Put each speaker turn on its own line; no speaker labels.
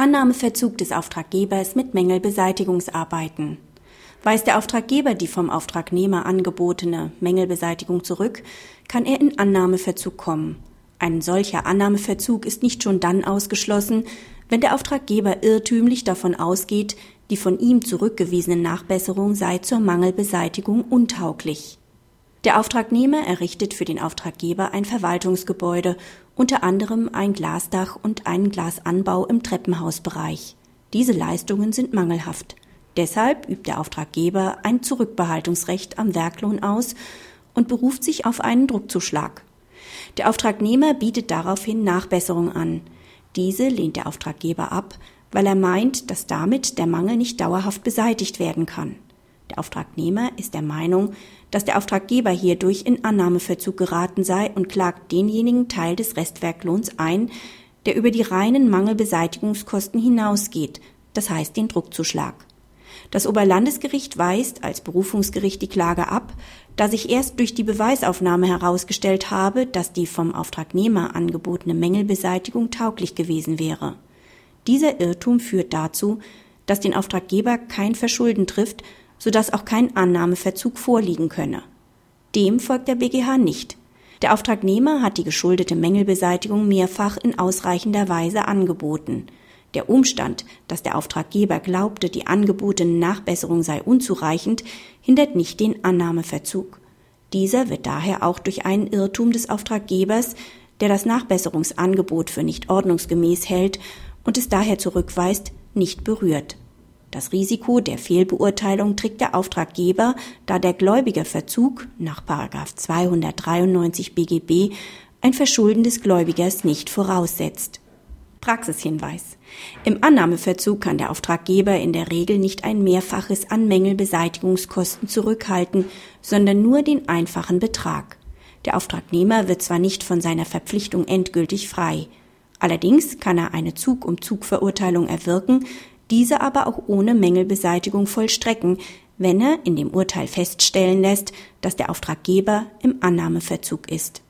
Annahmeverzug des Auftraggebers mit Mängelbeseitigungsarbeiten. Weist der Auftraggeber die vom Auftragnehmer angebotene Mängelbeseitigung zurück, kann er in Annahmeverzug kommen. Ein solcher Annahmeverzug ist nicht schon dann ausgeschlossen, wenn der Auftraggeber irrtümlich davon ausgeht, die von ihm zurückgewiesene Nachbesserung sei zur Mangelbeseitigung untauglich. Der Auftragnehmer errichtet für den Auftraggeber ein Verwaltungsgebäude, unter anderem ein Glasdach und einen Glasanbau im Treppenhausbereich. Diese Leistungen sind mangelhaft. Deshalb übt der Auftraggeber ein Zurückbehaltungsrecht am Werklohn aus und beruft sich auf einen Druckzuschlag. Der Auftragnehmer bietet daraufhin Nachbesserung an. Diese lehnt der Auftraggeber ab, weil er meint, dass damit der Mangel nicht dauerhaft beseitigt werden kann. Der Auftragnehmer ist der Meinung, dass der Auftraggeber hierdurch in Annahmeverzug geraten sei und klagt denjenigen Teil des Restwerklohns ein, der über die reinen Mangelbeseitigungskosten hinausgeht, das heißt den Druckzuschlag. Das Oberlandesgericht weist als Berufungsgericht die Klage ab, da sich erst durch die Beweisaufnahme herausgestellt habe, dass die vom Auftragnehmer angebotene Mängelbeseitigung tauglich gewesen wäre. Dieser Irrtum führt dazu, dass den Auftraggeber kein Verschulden trifft, sodass auch kein Annahmeverzug vorliegen könne. Dem folgt der BGH nicht. Der Auftragnehmer hat die geschuldete Mängelbeseitigung mehrfach in ausreichender Weise angeboten. Der Umstand, dass der Auftraggeber glaubte, die angebotene Nachbesserung sei unzureichend, hindert nicht den Annahmeverzug. Dieser wird daher auch durch einen Irrtum des Auftraggebers, der das Nachbesserungsangebot für nicht ordnungsgemäß hält und es daher zurückweist, nicht berührt. Das Risiko der Fehlbeurteilung trägt der Auftraggeber, da der Gläubigerverzug nach 293 BGB ein Verschulden des Gläubigers nicht voraussetzt. Praxishinweis. Im Annahmeverzug kann der Auftraggeber in der Regel nicht ein Mehrfaches an Mängelbeseitigungskosten zurückhalten, sondern nur den einfachen Betrag. Der Auftragnehmer wird zwar nicht von seiner Verpflichtung endgültig frei, allerdings kann er eine Zug-um-Zug-Verurteilung erwirken, diese aber auch ohne Mängelbeseitigung vollstrecken, wenn er in dem Urteil feststellen lässt, dass der Auftraggeber im Annahmeverzug ist